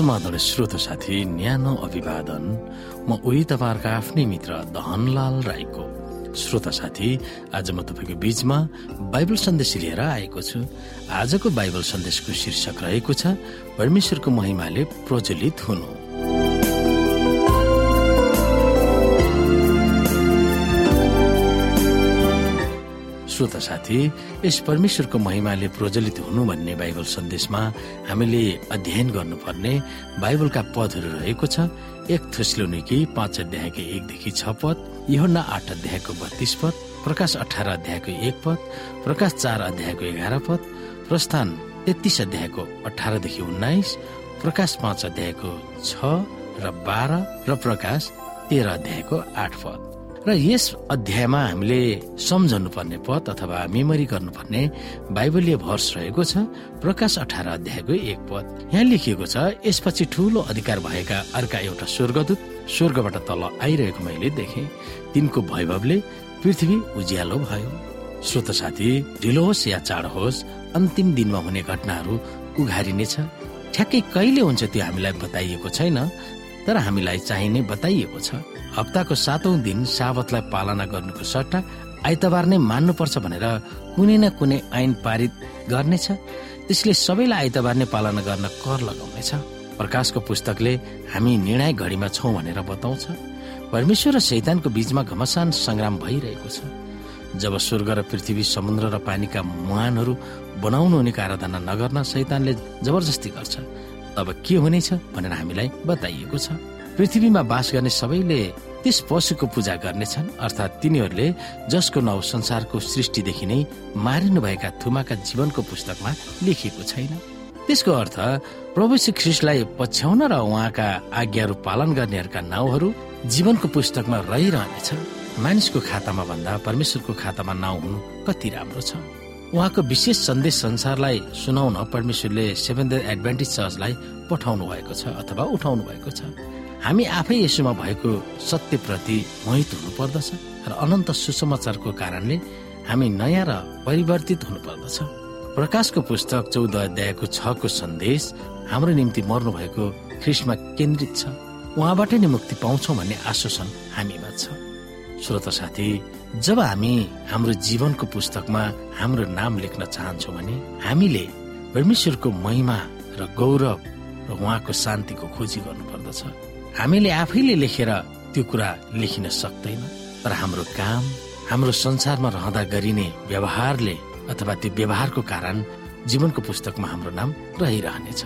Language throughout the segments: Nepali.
समाधान श्रोत साथी न्यानो अभिवादन। म उही तपाईँहरूको आफ्नै मित्र दहनलाल राईको। श्रोता साथी आज म तपाईँको बीचमा बाइबल सन्देश लिएर आएको छु। आजको बाइबल सन्देशको शीर्षक रहेको छ परमेश्वरको महिमाले प्रज्वलित हुनु। श्रोता साथी यस परमेश्वरको महिमाले प्रज्वलित हुनु भन्ने बाइबल सन्देशमा हामीले अध्ययन गर्नुपर्ने बाइबलका पदहरू रहेको छ। एक थोस्लोनिकी पाँच अध्यायको एकदेखि छ पद योहन्ना आठ अध्यायको बत्तीस पद प्रकाश अठार अध्यायको एक पद प्रकाश चार अध्यायको एघार पद प्रस्थान तेत्तिस अध्यायको अठारदेखि उन्नाइस प्रकाश पाँच अध्यायको छ र बाह्र र प्रकाश तेह्र अध्यायको आठ पद। र यस अध्यायमा हामीले सम्झनु पर्ने पद अथवा मेमोरी गर्नुपर्ने बाइबलीय भर्स रहेको छ प्रकाश अठार अध्यायको एक पद। यहाँ लेखिएको छ यसपछि ठूलो अधिकार भएका अर्का एउटा स्वर्गदूत स्वर्गबाट तल आइरहेको मैले देखेँ। तिनको वैभवले पृथ्वी उज्यालो भयो। श्रोत साथी ढिलो होस् या चाँडो होस् अन्तिम दिनमा हुने घटनाहरू उघारिनेछ। ठ्याक्कै कहिले हुन्छ त्यो हामीलाई बताइएको छैन तर हामीलाई चाहिने बताइएको छ। हप्ताको सातौं दिन साबतलाई पालना गर्नुको सट्टा आइतबार नै मान्नुपर्छ भनेर कुनै न कुनै ऐन पारित गर्नेछ। त्यसले सबैलाई आइतबार नै पालना गर्न कर लगाउनेछ। प्रकाशको पुस्तकले हामी निर्णय घडीमा छौँ भनेर बताउँछ। परमेश्वर र शैतानको बीचमा घमसान संग्राम भइरहेको छ। जब स्वर्ग र पृथ्वी समुद्र र पानीका मुहानहरू बनाउनु हुनेको आराधना नगर्न शैतानले जबरजस्ती गर्छ अब के हुनेछ भनेर हामीलाई बताइएको छ। पृथ्वीमा बास गर्ने सबैले त्यस पशुको पूजा गर्नेछन् अर्थात् तिनीहरूले जसको नाउँ संसारको सृष्टिदेखि नै मारिनुभएका थुमाका जीवनको पुस्तकमा लेखिएको छैन। त्यसको अर्थ प्रभु श्री ख्रिस्टलाई पछ्याउन र उहाँका आज्ञाहरू पालन गर्नेहरूका नाउँहरू जीवनको पुस्तकमा रहिरहनेछ। मानिसको खातामा भन्दा परमेश्वरको खातामा नाउँ हुनु कति राम्रो छ। उहाँको विशेष सन्देश संसारलाई सुनाउन परमेश्वरले सेभेन एडभान्टेज चर्चलाई पठाउनु भएको छ अथवा उठाउनु भएको छ। हामी आफै यसोमा भएको सत्यप्रति मोहित हुनु पर्दछ र अनन्त सुसमाचारको कारणले हामी नयाँ र परिवर्तित हुनु पर्दछ प्रकाशको पुस्तक चौध अध्यायको छको सन्देश हाम्रो निम्ति मर्नु भएको ख्रिस्टमा केन्द्रित छ। उहाँबाट नै मुक्ति पाउँछौ भन्ने आश्वासन हामीमा छ। श्रोत साथी जब हामी हाम्रो जीवनको पुस्तकमा हाम्रो नाम लेख्न चाहन्छौँ भने हामीले परमेश्वरको महिमा र गौरव र उहाँको शान्तिको खोजी गर्नुपर्दछ। हामीले आफैले लेखेर त्यो कुरा लेखिन सक्दैन तर हाम्रो काम हाम्रो संसारमा रहँदा गरिने व्यवहारले अथवा त्यो व्यवहारको कारण जीवनको पुस्तकमा हाम्रो नाम रहिरहनेछ।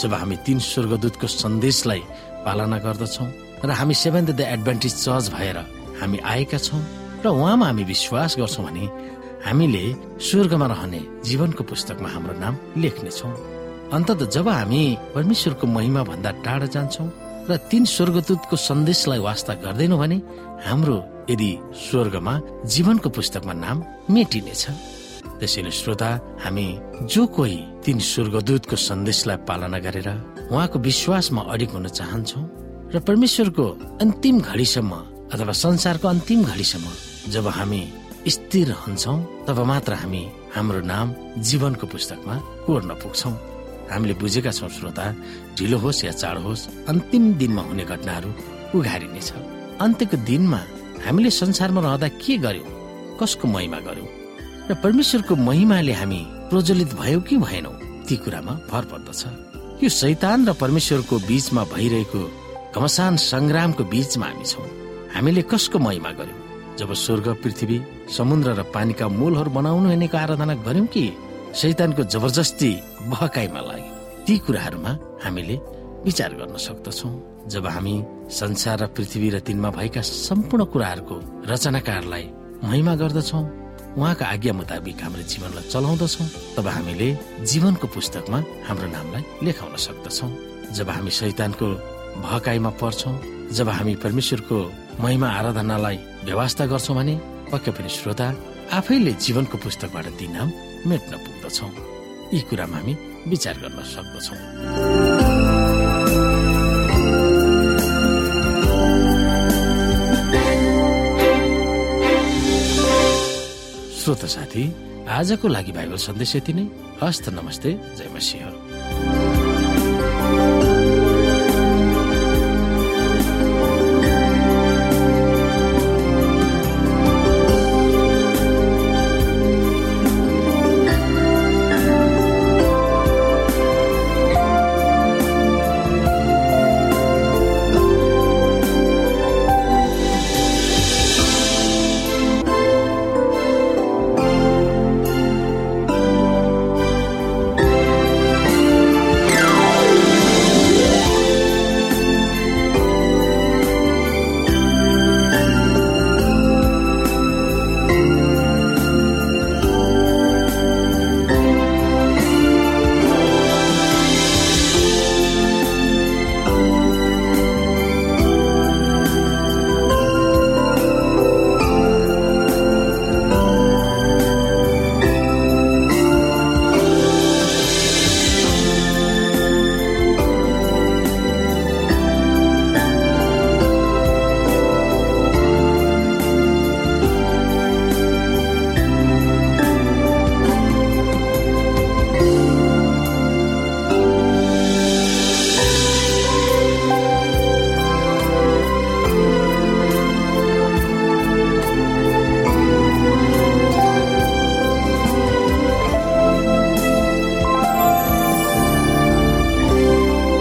जब हामी तीन स्वर्गदूतको सन्देशलाई पालना गर्दछौँ र हामी सेभेन द एडभान्टेज चर्च भएर हामी आएका छौँ र उहाँमा हामी विश्वास गर्छौँ भने हामीले स्वर्गमा रहने जीवनको पुस्तकमा हाम्रो नाम लेख्नेछौँ। अन्तत जब हामी परमेश्वरको महिमा भन्दा टाढा जान्छौँ र तीन स्वर्गदूतको सन्देशलाई वास्ता गर्दैनौ भने हाम्रो यदि स्वर्गमा जीवनको पुस्तकमा नाम मेटिनेछ। त्यसैले श्रोता हामी जो कोही तीन स्वर्गदूतको सन्देशलाई पालना गरेर उहाँको विश्वासमा अडिक हुन चाहन्छौ र परमेश्वरको अन्तिम घडीसम्म अथवा संसारको अन्तिम घडीसम्म जब हामी स्थिर हुन्छौ तब मात्र हामी हाम्रो नाम जीवनको पुस्तकमा कोर्न पुग्छौँ। हामीले बुझेका छौँ श्रोता ढिलो होस् या चाँडो होस् अन्तिम दिनमा हुने घटनाहरू उघारिनेछ। अन्त्यको दिनमा हामीले संसारमा रहँदा के गर्यौं कसको महिमा गर्यौं र परमेश्वरको महिमाले हामी प्रज्वलित भयौँ कि भएनौ ती कुरामा भर पर्दछ। यो शैतान र परमेश्वरको बीचमा भइरहेको घमसान संग्रामको बीचमा हामी छौँ। हामीले कसको महिमा गर्यौं? जब स्वर्ग पृथ्वी समुद्र र पानीका मूलहरू बनाउनु हेर्नेको आराधना गर्यौं कि शैतानको जबरजस्ती बहकाइमा लाग्यो। ती कुराहरूमा हामीले विचार गर्न सक्दछौ। जब हामी संसार र पृथ्वी र तिनमा भएका सम्पूर्ण कुराहरूको रचनाकारलाई महिमा गर्दछौ उहाँको आज्ञा मुताबिक हाम्रो जीवनलाई चलाउँदछौ। तब हामीले जीवनको पुस्तकमा हाम्रो नामलाई लेखाउन सक्दछौ। जब हामी शैतानको भहकाइमा पर्छौ जब हामी परमेश्वरको महिमा आराधनालाई व्यवस्था गर्छौँ भने पक्कै पनि श्रोता आफैले जीवनको पुस्तकबाट ती नाम मेट्न पुग्दछौ। यी कुरामा हामी विचार गर्न सक्दछौ। श्रोत साथी आजको लागि बाइबल सन्देश यति नै। हस्त नमस्ते जय मसिंह।